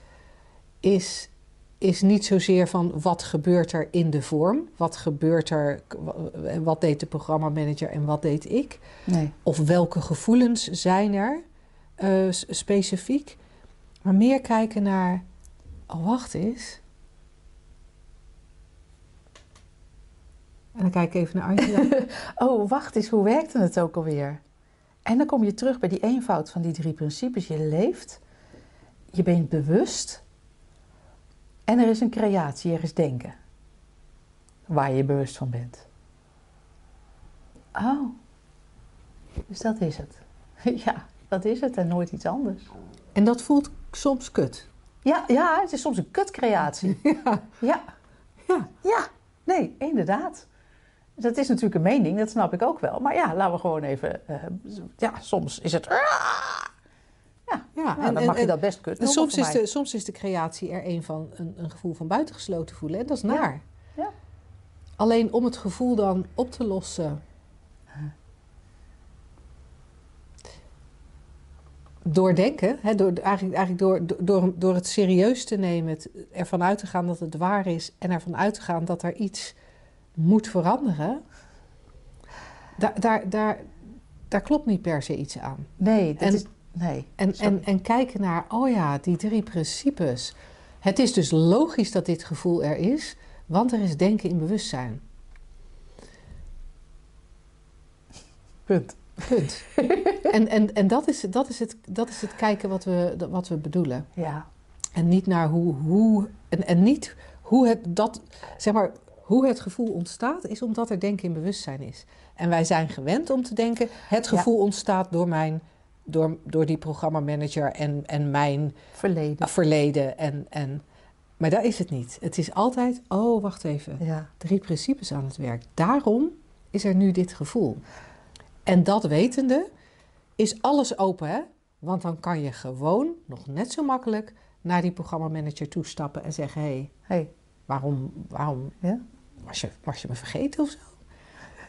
[SPEAKER 1] is, is niet zozeer van wat gebeurt er in de vorm, wat gebeurt er, wat deed de programmamanager en wat deed ik,
[SPEAKER 2] Nee.
[SPEAKER 1] of welke gevoelens zijn er eh, specifiek, maar meer kijken naar, oh wacht eens. En dan kijk ik even naar Angela.
[SPEAKER 2] Oh, wacht eens, hoe werkte het ook alweer? En dan kom je terug bij die eenvoud van die drie principes. Je leeft, je bent bewust en er is een creatie, er is denken. Waar je bewust van bent. Oh, dus dat is het. Ja, dat is het en nooit iets anders.
[SPEAKER 1] En dat voelt soms kut.
[SPEAKER 2] Ja, ja het is soms een kutcreatie.
[SPEAKER 1] Ja.
[SPEAKER 2] Ja.
[SPEAKER 1] Ja.
[SPEAKER 2] Ja, nee, inderdaad. Dat is natuurlijk een mening, dat snap ik ook wel. Maar ja, laten we gewoon even... eh, ja, soms is het... Ja,
[SPEAKER 1] Ja,
[SPEAKER 2] nou, dan mag je dat best kut
[SPEAKER 1] En
[SPEAKER 2] noemen
[SPEAKER 1] soms is, de, soms is de creatie er een van een, een gevoel van buitengesloten voelen. En dat is naar.
[SPEAKER 2] Ja.
[SPEAKER 1] Alleen om het gevoel dan op te lossen. Door denken, hè, door, eigenlijk, eigenlijk door, door, door het serieus te nemen, het, ervan uit te gaan dat het waar is en ervan uit te gaan dat er iets moet veranderen, daar, daar, daar, daar klopt niet per se iets aan.
[SPEAKER 2] Nee, dat
[SPEAKER 1] En-
[SPEAKER 2] is... Nee,
[SPEAKER 1] En,
[SPEAKER 2] sorry.
[SPEAKER 1] en, en kijken naar, oh ja, die drie principes. Het is dus logisch dat dit gevoel er is, want er is denken in bewustzijn.
[SPEAKER 2] Punt.
[SPEAKER 1] Punt. en en, en dat, is, dat, is het, dat is het kijken wat we, wat we bedoelen.
[SPEAKER 2] Ja,
[SPEAKER 1] En niet naar hoe, hoe en, en niet hoe het, dat, zeg maar, hoe het gevoel ontstaat, is omdat er denken in bewustzijn is. En wij zijn gewend om te denken, het
[SPEAKER 2] Ja.
[SPEAKER 1] gevoel ontstaat door, mijn, door, door die programmamanager en, en mijn
[SPEAKER 2] verleden.
[SPEAKER 1] verleden. En, en, maar daar is het niet. Het is altijd, oh wacht even,
[SPEAKER 2] Ja,
[SPEAKER 1] drie principes aan het werk. Daarom is er nu dit gevoel. En dat wetende is alles open, hè? Want dan kan je gewoon nog net zo makkelijk naar die programmamanager toestappen en zeggen: hé, hey,
[SPEAKER 2] hey,
[SPEAKER 1] waarom, waarom
[SPEAKER 2] ja.
[SPEAKER 1] Was, je, was je me vergeten of zo?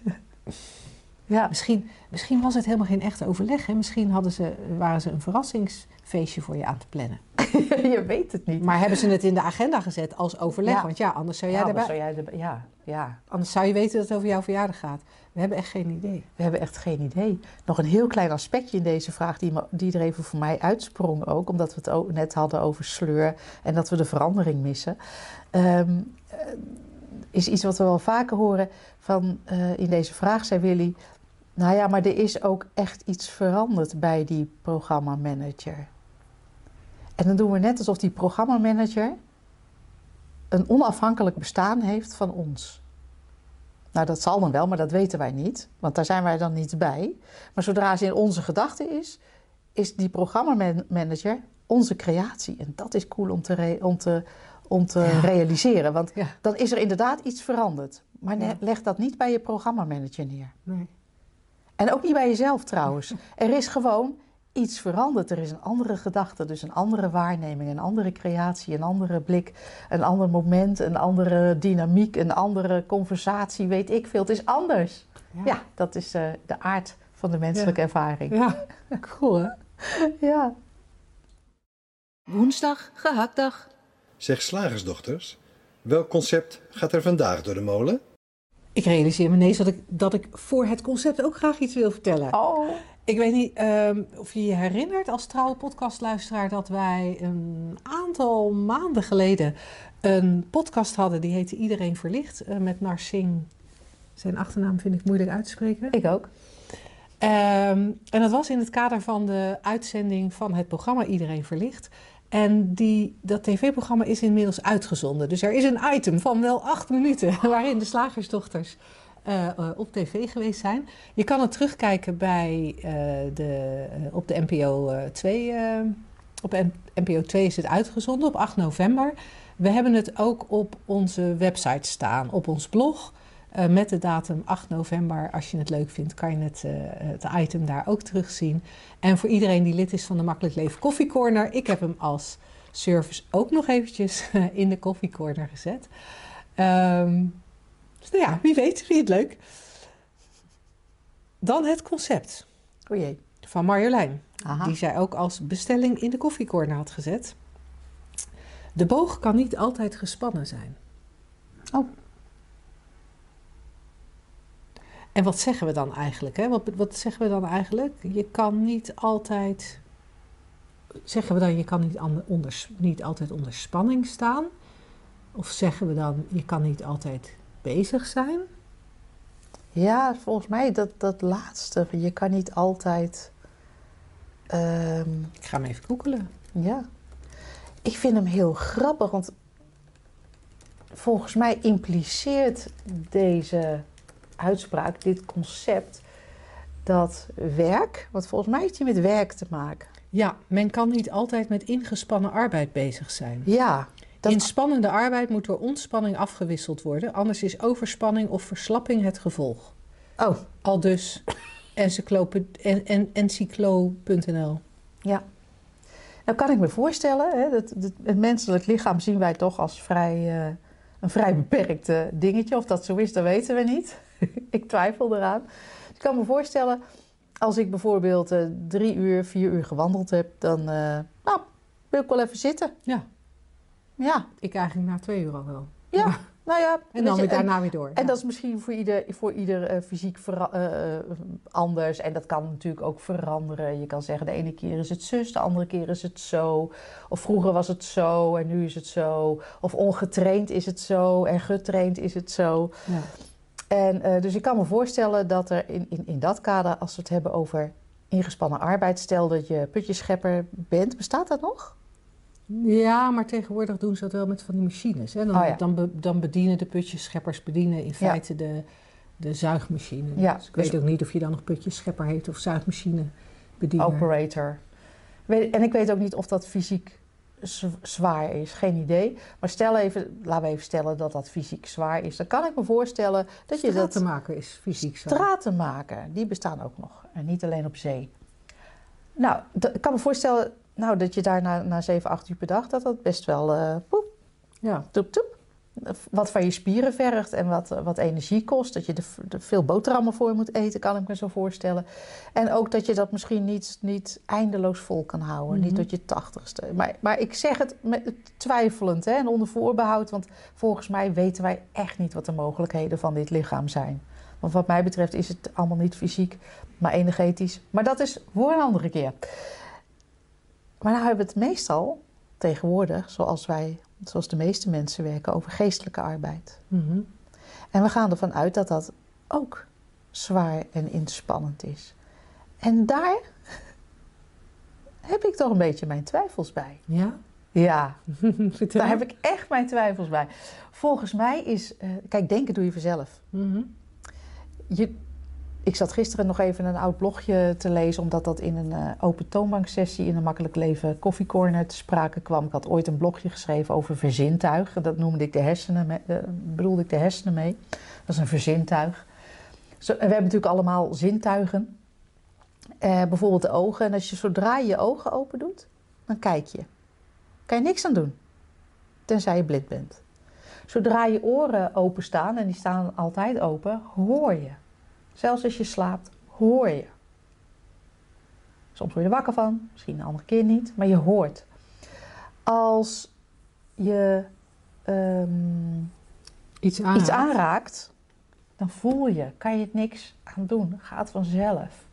[SPEAKER 2] Ja,
[SPEAKER 1] Misschien, misschien was het helemaal geen echt overleg. Hè? Misschien hadden ze, waren ze een verrassingsfeestje voor je aan te plannen.
[SPEAKER 2] je weet het niet.
[SPEAKER 1] Maar hebben ze het in de agenda gezet als overleg?
[SPEAKER 2] Ja.
[SPEAKER 1] Want ja, anders zou jij
[SPEAKER 2] ja,
[SPEAKER 1] erbij,
[SPEAKER 2] maar zou jij erbij- ja, ja,
[SPEAKER 1] Anders zou je weten dat het over jouw verjaardag gaat. We hebben echt geen idee.
[SPEAKER 2] we hebben echt geen idee. Nog een heel klein aspectje in deze vraag die, die er even voor mij uitsprong ook. Omdat we het o- net hadden over sleur en dat we de verandering missen. Ehm, eh, is iets wat we wel vaker horen van eh, in deze vraag, zei Willy. Nou ja, maar er is ook echt iets veranderd bij die programmamanager. En dan doen we net alsof die programmamanager een onafhankelijk bestaan heeft van ons. Nou, dat zal dan wel, maar dat weten wij niet, want daar zijn wij dan niet bij. Maar zodra ze in onze gedachten is, is die programmamanager onze creatie. En dat is cool om te, om te, om te
[SPEAKER 1] Ja.
[SPEAKER 2] realiseren, want
[SPEAKER 1] Ja.
[SPEAKER 2] dan is er inderdaad iets veranderd. Maar
[SPEAKER 1] Ja.
[SPEAKER 2] leg dat niet bij je programmamanager neer.
[SPEAKER 1] Nee.
[SPEAKER 2] En ook niet bij jezelf trouwens. Er is gewoon iets verandert. Er is een andere gedachte, dus een andere waarneming, een andere creatie, een andere blik, een ander moment, een andere dynamiek, een andere conversatie, weet ik veel. Het is anders. Ja, dat is eh, de aard van de menselijke ervaring.
[SPEAKER 1] Ja, cool hè?
[SPEAKER 2] Ja.
[SPEAKER 4] Woensdag, gehaktdag.
[SPEAKER 3] Zeg slagersdochters, welk concept gaat er vandaag door de molen?
[SPEAKER 1] Ik realiseer me ineens dat ik, dat ik voor het concept ook graag iets wil vertellen.
[SPEAKER 2] Oh.
[SPEAKER 1] Ik weet niet ehm, of je je herinnert als trouwe podcastluisteraar dat wij een aantal maanden geleden een podcast hadden die heette Iedereen Verlicht eh, met Narsing. Zijn achternaam vind ik moeilijk uit te spreken.
[SPEAKER 2] Ik ook.
[SPEAKER 1] Ehm, en dat was in het kader van de uitzending van het programma Iedereen Verlicht. En die, dat tv-programma is inmiddels uitgezonden. Dus er is een item van wel acht minuten waarin de slagersdochters uh, uh, op tv geweest zijn. Je kan het terugkijken bij, uh, de, op de NPO 2. op NPO 2 is het uitgezonden op 8 november. We hebben het ook op onze website staan, op ons blog. Uh, met de datum 8 november. Als je het leuk vindt, kan je het, uh, het item daar ook terugzien. En voor iedereen die lid is van de Makkelijk Leven Coffee Corner, ik heb hem als service ook nog eventjes in de Coffee Corner gezet. Um, dus nou ja, wie weet, wie het leuk. Dan het concept.
[SPEAKER 2] O jee.
[SPEAKER 1] Van Marjolein.
[SPEAKER 2] Aha.
[SPEAKER 1] Die zij ook als bestelling in de Coffee Corner had gezet. De boog kan niet altijd gespannen zijn.
[SPEAKER 2] Oh.
[SPEAKER 1] En wat zeggen we dan eigenlijk? Hè? Wat, wat zeggen we dan eigenlijk? Je kan niet altijd. Zeggen we dan je kan niet, onder, niet altijd onder spanning staan? Of zeggen we dan je kan niet altijd bezig zijn?
[SPEAKER 2] Ja, volgens mij dat, dat laatste. Je kan niet altijd. Um,
[SPEAKER 1] Ik ga hem even googelen.
[SPEAKER 2] Ja. Ik vind hem heel grappig, want volgens mij impliceert deze uitspraak, dit concept, dat werk, want volgens mij heeft hij met werk te maken.
[SPEAKER 1] Ja, men kan niet altijd met ingespannen arbeid bezig zijn.
[SPEAKER 2] Ja. Dat...
[SPEAKER 1] Inspannende arbeid moet door ontspanning afgewisseld worden, anders is overspanning of verslapping het gevolg.
[SPEAKER 2] Oh.
[SPEAKER 1] Al dus encyclo.nl.
[SPEAKER 2] Ja. Nou kan ik me voorstellen, hè, dat, dat, het menselijk lichaam zien wij toch als vrij, uh, een vrij beperkt dingetje. Of dat zo is, dat weten we niet. ik twijfel eraan. Dus ik kan me voorstellen, als ik bijvoorbeeld uh, drie uur, vier uur gewandeld heb, dan nou, wil ik wel even zitten.
[SPEAKER 1] Ja.
[SPEAKER 2] Ja.
[SPEAKER 1] Ik eigenlijk na twee uur al wel.
[SPEAKER 2] Ja, ja. nou ja.
[SPEAKER 1] En dan weer daarna weer door.
[SPEAKER 2] En
[SPEAKER 1] ja.
[SPEAKER 2] dat is misschien voor ieder, voor ieder uh, fysiek anders. En dat kan natuurlijk ook veranderen. Je kan zeggen, de ene keer is het zus, de andere keer is het zo. Of vroeger was het zo en nu is het zo. Of ongetraind is het zo en getraind is het zo.
[SPEAKER 1] Ja.
[SPEAKER 2] En uh, dus ik kan me voorstellen dat er in, in, in dat kader, als we het hebben over ingespannen arbeid, stel dat je putjeschepper bent, bestaat dat nog?
[SPEAKER 1] Ja, maar tegenwoordig doen ze dat wel met van die machines. Hè? Dan,
[SPEAKER 2] Oh ja.
[SPEAKER 1] dan, be- dan bedienen de putjescheppers bedienen in feite de, de zuigmachine.
[SPEAKER 2] Ja,
[SPEAKER 1] dus ik
[SPEAKER 2] dus-
[SPEAKER 1] weet ook niet of je dan nog putjeschepper heet of zuigmachine bediener.
[SPEAKER 2] Operator. En ik weet ook niet of dat fysiek zwaar is, geen idee. Maar stel even, laten we even stellen dat dat fysiek zwaar is. Dan kan ik me voorstellen dat je dat...
[SPEAKER 1] maken is fysiek zo.
[SPEAKER 2] Stratenmaker, die bestaan ook nog. En niet alleen op zee. Nou, ik kan me voorstellen nou, dat je daar na, na 7, 8 uur per dag... dat dat best wel eh poep,
[SPEAKER 1] Ja.
[SPEAKER 2] toep, toep, wat van je spieren vergt en wat, eh, wat energie kost. Dat je er er veel boterhammen voor moet eten, kan ik me zo voorstellen. En ook dat je dat misschien niet, niet eindeloos vol kan houden.
[SPEAKER 1] Mhm.
[SPEAKER 2] Niet tot je tachtigste. Maar, maar ik zeg het met, twijfelend hè, en onder voorbehoud. Want volgens mij weten wij echt niet wat de mogelijkheden van dit lichaam zijn. Want wat mij betreft is het allemaal niet fysiek, maar energetisch. Maar dat is voor een andere keer. Maar nou hebben we het meestal tegenwoordig, zoals wij, zoals de meeste mensen werken, over geestelijke arbeid.
[SPEAKER 1] Mhm.
[SPEAKER 2] En we gaan ervan uit dat dat ook zwaar en inspannend is. En daar heb ik toch een beetje mijn twijfels bij.
[SPEAKER 1] Ja?
[SPEAKER 2] Ja, daar heb ik echt mijn twijfels bij. Volgens mij is, eh, kijk, denken doe je vanzelf.
[SPEAKER 1] Mhm.
[SPEAKER 2] Je, ik zat gisteren nog even een oud blogje te lezen, omdat dat in een eh, open toonbanksessie in een Makkelijk Leven Coffee Corner te sprake kwam. Ik had ooit een blogje geschreven over verzintuig. Dat noemde ik de hersenen, me- eh, bedoelde ik de hersenen mee. Dat is een verzintuig. We hebben natuurlijk allemaal zintuigen. Eh, bijvoorbeeld de ogen. En als je zodra je je ogen open doet, dan kijk je. Kan je niks aan doen. Tenzij je blind bent. Zodra je oren openstaan, en die staan altijd open, hoor je. Zelfs als je slaapt, hoor je. Soms word je er wakker van, misschien een andere keer niet, maar je hoort. Als je ehm,
[SPEAKER 1] Iets aanraakt.
[SPEAKER 2] iets aanraakt, dan voel je, kan je het niks aan doen. Gaat vanzelf.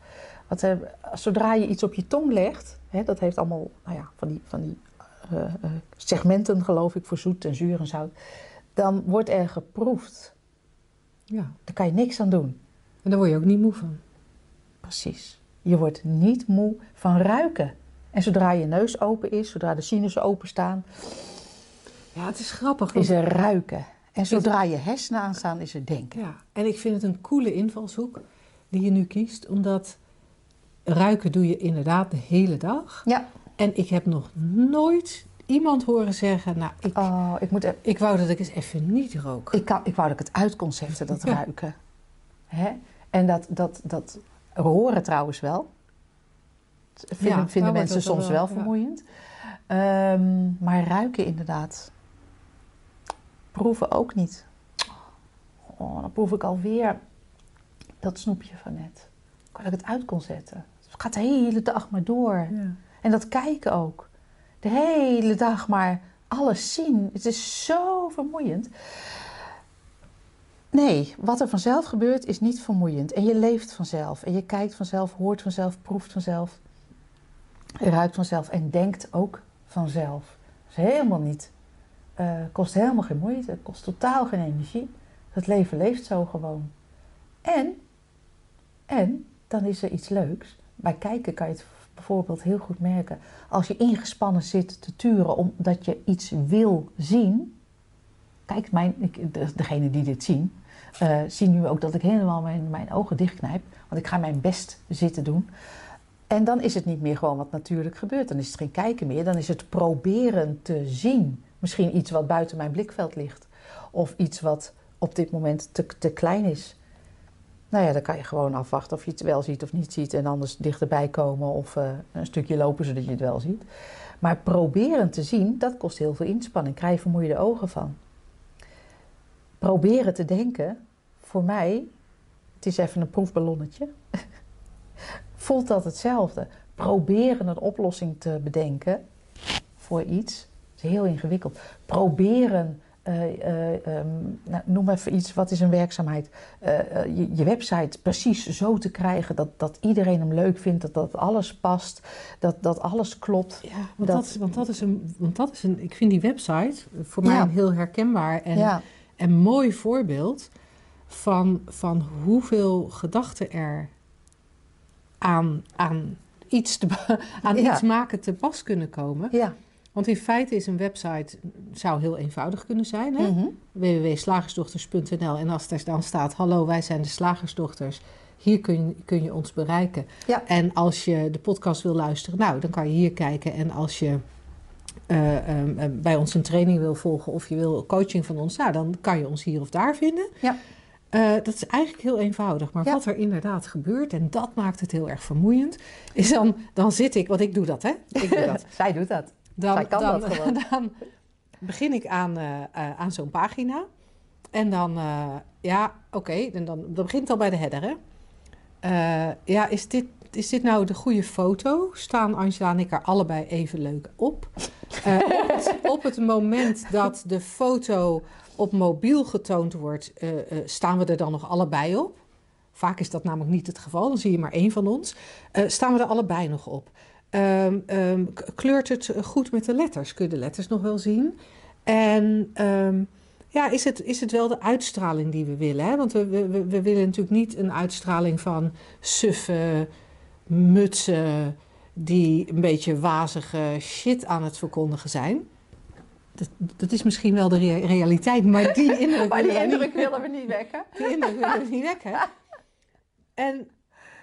[SPEAKER 2] Want, eh, zodra je iets op je tong legt, hè, dat heeft allemaal nou ja, van die, van die eh, eh, segmenten, geloof ik, voor zoet en zuur en zout. Dan wordt er geproefd.
[SPEAKER 1] Ja.
[SPEAKER 2] Daar kan je niks aan doen.
[SPEAKER 1] En daar word je ook niet moe van.
[SPEAKER 2] Precies. Je wordt niet moe van ruiken. En zodra je neus open is, zodra de sinussen openstaan,
[SPEAKER 1] Ja, het is grappig.
[SPEAKER 2] is er ruiken. En zodra je hersenen aanstaan, is er denken.
[SPEAKER 1] Ja, en ik vind het een coole invalshoek die je nu kiest, omdat ruiken doe je inderdaad de hele dag.
[SPEAKER 2] Ja.
[SPEAKER 1] En ik heb nog nooit iemand horen zeggen, nou, ik,
[SPEAKER 2] Oh, ik, moet, e-
[SPEAKER 1] ik wou dat ik eens even niet rook.
[SPEAKER 2] ik, kan, ik wou dat ik het uit kon zetten, dat
[SPEAKER 1] Ja.
[SPEAKER 2] ruiken. Hè? En dat, dat, dat horen trouwens wel. Dat Vinden,
[SPEAKER 1] Ja,
[SPEAKER 2] mensen
[SPEAKER 1] wel
[SPEAKER 2] soms
[SPEAKER 1] wel, ja.
[SPEAKER 2] vermoeiend. Ehm, maar ruiken inderdaad. Proeven ook niet. Oh, dan proef ik alweer dat snoepje van net. Dat ik het uit kon zetten. Het gaat de hele dag maar door.
[SPEAKER 1] Ja.
[SPEAKER 2] En dat kijken ook. De hele dag maar alles zien. Het is zo vermoeiend. Nee, wat er vanzelf gebeurt is niet vermoeiend. En je leeft vanzelf. En je kijkt vanzelf, hoort vanzelf, proeft vanzelf. Ruikt vanzelf en denkt ook vanzelf. Dat is helemaal niet. eh, kost helemaal geen moeite. Het kost totaal geen energie. Het leven leeft zo gewoon. En, en, dan is er iets leuks. Bij kijken kan je het bijvoorbeeld heel goed merken. Als je ingespannen zit te turen omdat je iets wil zien. Kijk, mijn, degene die dit zien, eh, zien nu ook dat ik helemaal mijn, mijn ogen dichtknijp. Want ik ga mijn best zitten doen. En dan is het niet meer gewoon wat natuurlijk gebeurt. Dan is het geen kijken meer. Dan is het proberen te zien. Misschien iets wat buiten mijn blikveld ligt. Of iets wat op dit moment te, te klein is. Nou ja, dan kan je gewoon afwachten of je het wel ziet of niet ziet. En anders dichterbij komen of eh, een stukje lopen zodat je het wel ziet. Maar proberen te zien, dat kost heel veel inspanning. Krijg je vermoeide ogen van. Proberen te denken, voor mij, het is even een proefballonnetje. Voelt dat hetzelfde? Proberen een oplossing te bedenken voor iets is heel ingewikkeld. Proberen, eh, eh, ehm, nou, noem even iets, wat is een werkzaamheid? Eh, je, je website precies zo te krijgen dat, dat iedereen hem leuk vindt, dat, dat alles past, dat, dat alles klopt.
[SPEAKER 1] Ja, want
[SPEAKER 2] Dat-
[SPEAKER 1] dat, want, dat is een, want dat is een, ik vind die website voor mij
[SPEAKER 2] Ja.
[SPEAKER 1] heel herkenbaar en,
[SPEAKER 2] ja,
[SPEAKER 1] en mooi voorbeeld van, van hoeveel gedachten er aan, aan, iets, te, aan
[SPEAKER 2] Ja.
[SPEAKER 1] iets maken te pas kunnen komen.
[SPEAKER 2] ja.
[SPEAKER 1] Want in feite is een website, zou heel eenvoudig kunnen zijn. Hè?
[SPEAKER 2] Mhm.
[SPEAKER 1] www.slagersdochters.nl en als er dan staat, hallo wij zijn de Slagersdochters, hier kun je, kun je ons bereiken.
[SPEAKER 2] Ja.
[SPEAKER 1] En als je de podcast wil luisteren, nou dan kan je hier kijken. En als je eh, ehm, eh, bij ons een training wil volgen of je wil coaching van ons, nou dan kan je ons hier of daar vinden.
[SPEAKER 2] Ja.
[SPEAKER 1] Eh, dat is eigenlijk heel eenvoudig. Maar
[SPEAKER 2] Ja.
[SPEAKER 1] wat er inderdaad gebeurt, en dat maakt het heel erg vermoeiend, is dan, dan zit ik, want ik doe dat hè, ik doe dat.
[SPEAKER 2] Zij doet dat.
[SPEAKER 1] Dan,
[SPEAKER 2] Zij kan
[SPEAKER 1] dan,
[SPEAKER 2] dat gewoon.
[SPEAKER 1] dan begin ik aan, aan zo'n pagina. En dan, ja, oké, en dan, dan begint het al bij de header, hè. Ja, is dit, is dit nou de goede foto? Staan Angela en ik er allebei even leuk op? Eh, op, het, moment dat de foto op mobiel getoond wordt, eh, eh, staan we er dan nog allebei op? Vaak is dat namelijk niet het geval, dan zie je maar één van ons. Staan we er allebei nog op? Ehm, ehm, kleurt het goed met de letters? Kun je de letters nog wel zien? En ehm, ja, is het, is het wel de uitstraling die we willen? Hè? Want we, we- we willen natuurlijk niet een uitstraling van suffe mutsen die een beetje wazige shit aan het verkondigen zijn. Dat, dat is misschien wel de rea- realiteit, maar die indruk,
[SPEAKER 2] Maar die
[SPEAKER 1] willen we
[SPEAKER 2] indruk
[SPEAKER 1] niet-
[SPEAKER 2] willen we niet wekken.
[SPEAKER 1] die indruk willen we niet wekken. En,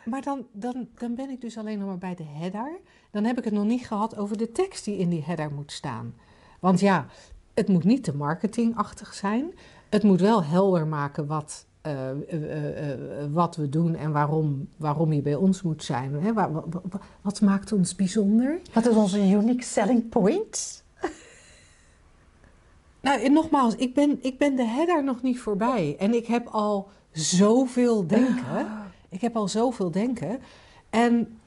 [SPEAKER 1] maar dan, dan, dan ben ik dus alleen nog maar bij de header. Dan heb ik het nog niet gehad over de tekst die in die header moet staan. Want ja, het moet niet te marketingachtig zijn. Het moet wel helder maken wat, eh, eh, eh, wat we doen en waarom, waarom je bij ons moet zijn. Hè? Wa- wa- wa- wat maakt ons bijzonder?
[SPEAKER 2] Wat is onze unique selling point?
[SPEAKER 1] Nou, nogmaals, ik ben, ik ben de header nog niet voorbij. En ik heb al zoveel denken. Ik heb al zoveel denken. En,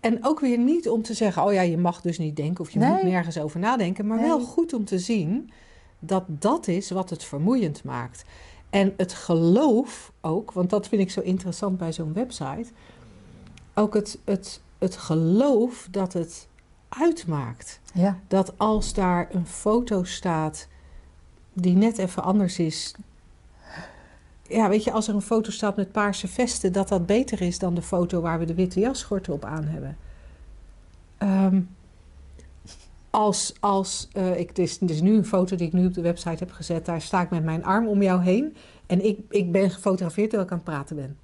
[SPEAKER 1] en ook weer niet om te zeggen, oh ja, je mag dus niet denken of je
[SPEAKER 2] Nee.
[SPEAKER 1] moet nergens over nadenken. Maar wel goed om te zien dat dat is wat het vermoeiend maakt. En het geloof ook, want dat vind ik zo interessant bij zo'n website. Ook het, het, het geloof dat het uitmaakt
[SPEAKER 2] Ja,
[SPEAKER 1] dat als daar een foto staat die net even anders is. Ja, weet je, als er een foto staat met paarse vesten, dat dat beter is dan de foto waar we de witte jasschorten op aan hebben. Ehm, als, als eh, ik, dit is, dit is nu een foto die ik nu op de website heb gezet, daar sta ik met mijn arm om jou heen en ik, ik ben gefotografeerd terwijl ik aan het praten ben.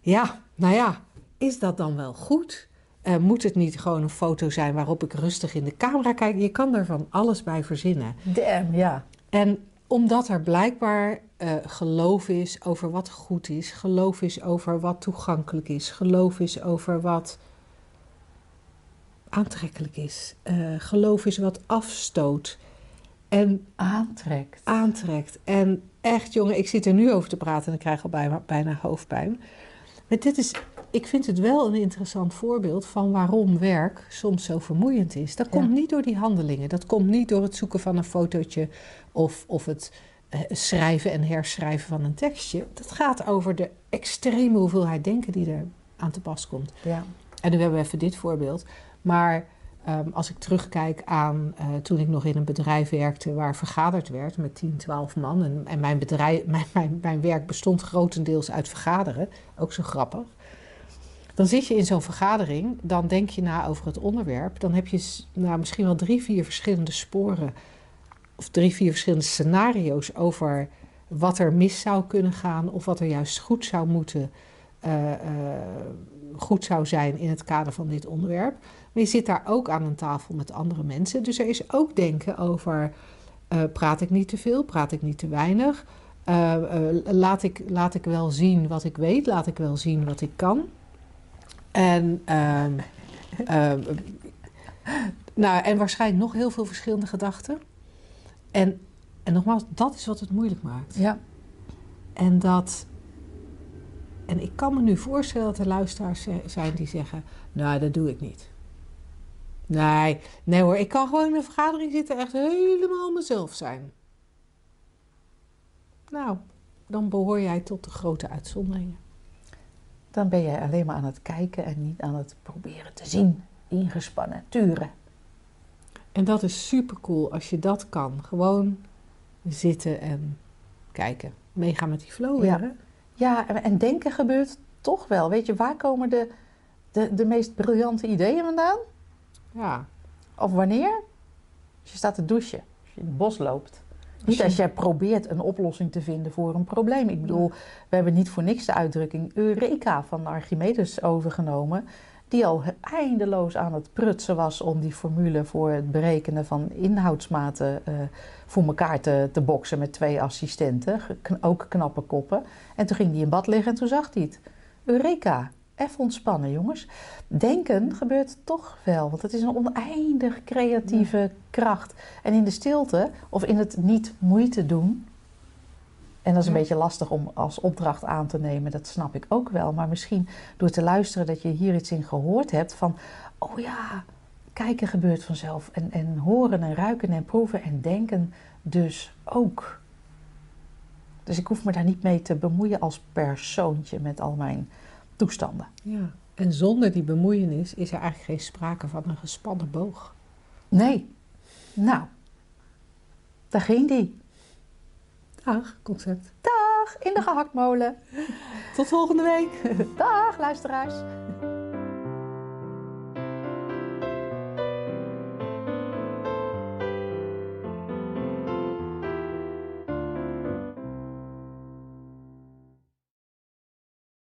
[SPEAKER 1] Ja, nou ja, is dat dan wel goed? Eh, moet het niet gewoon een foto zijn waarop ik rustig in de camera kijk? Je kan er van alles bij verzinnen.
[SPEAKER 2] damn, ja.
[SPEAKER 1] En omdat er blijkbaar eh, geloof is over wat goed is, geloof is over wat toegankelijk is, geloof is over wat aantrekkelijk is, eh, geloof is wat afstoot en
[SPEAKER 2] Aantrekt.
[SPEAKER 1] aantrekt. En echt, jongen, ik zit er nu over te praten en ik krijg al bijna, bijna hoofdpijn. Maar dit is, ik vind het wel een interessant voorbeeld van waarom werk soms zo vermoeiend is. Dat komt
[SPEAKER 2] Ja.
[SPEAKER 1] niet door die handelingen. Dat komt niet door het zoeken van een fotootje of, of het eh, schrijven en herschrijven van een tekstje. Dat gaat over de extreme hoeveelheid denken die er aan te pas komt.
[SPEAKER 2] Ja.
[SPEAKER 1] En nu hebben we even dit voorbeeld. Maar ehm, als ik terugkijk aan eh, toen ik nog in een bedrijf werkte waar vergaderd werd met 10, 12 man. En, en mijn, bedrijf, mijn, mijn, mijn werk bestond grotendeels uit vergaderen. Ook zo grappig. Dan zit je in zo'n vergadering, dan denk je na over het onderwerp. Dan heb je nou, misschien wel drie, vier verschillende sporen. Of drie, vier verschillende scenario's over wat er mis zou kunnen gaan. Of wat er juist goed zou moeten eh, eh, goed zou zijn in het kader van dit onderwerp. Maar je zit daar ook aan een tafel met andere mensen. Dus er is ook denken over: eh, praat ik niet te veel, praat ik niet te weinig? Eh, eh, laat, ik, laat ik wel zien wat ik weet, laat ik wel zien wat ik kan. En, ehm, ehm, nou, en waarschijnlijk nog heel veel verschillende gedachten. En, en nogmaals, dat is wat het moeilijk maakt.
[SPEAKER 2] Ja.
[SPEAKER 1] En dat. En ik kan me nu voorstellen dat er luisteraars zijn die zeggen: Nou, dat doe ik niet. Nee, nee hoor, ik kan gewoon in een vergadering zitten en echt helemaal mezelf zijn. Nou, dan behoor jij tot de grote uitzonderingen.
[SPEAKER 2] Dan ben jij alleen maar aan het kijken en niet aan het proberen te zien. Ingespannen, turen.
[SPEAKER 1] En dat is super cool als je dat kan. Gewoon zitten en kijken. Meegaan met die flow
[SPEAKER 2] Ja.
[SPEAKER 1] weer, hè?
[SPEAKER 2] Ja, en- en denken gebeurt toch wel. Weet je, waar komen de, de, de meest briljante ideeën vandaan?
[SPEAKER 1] Ja.
[SPEAKER 2] Of wanneer? Als je staat te douchen, als je in het bos loopt. Niet als jij probeert een oplossing te vinden voor een probleem. Ik bedoel, we hebben niet voor niks de uitdrukking Eureka van Archimedes overgenomen. Die al eindeloos aan het prutsen was om die formule voor het berekenen van inhoudsmaten eh, voor elkaar te, te boksen met twee assistenten. Ook knappe koppen. En toen ging hij in bad liggen en toen zag hij het. Eureka. Even ontspannen, jongens. Denken gebeurt toch wel, want het is een oneindig creatieve kracht. En in de stilte of in het niet moeite doen. En dat is een
[SPEAKER 1] Ja.
[SPEAKER 2] beetje lastig om als opdracht aan te nemen, dat snap ik ook wel. Maar misschien door te luisteren dat je hier iets in gehoord hebt van, oh ja, kijken gebeurt vanzelf. En, en horen en ruiken en proeven en denken dus ook. Dus ik hoef me daar niet mee te bemoeien als persoontje met al mijn toestanden.
[SPEAKER 1] ja. En zonder die bemoeienis is er eigenlijk geen sprake van een gespannen boog.
[SPEAKER 2] Nee. Nou, daar ging die.
[SPEAKER 1] Dag, concept.
[SPEAKER 2] Dag in de gehaktmolen.
[SPEAKER 1] Tot volgende week.
[SPEAKER 2] Dag luisteraars.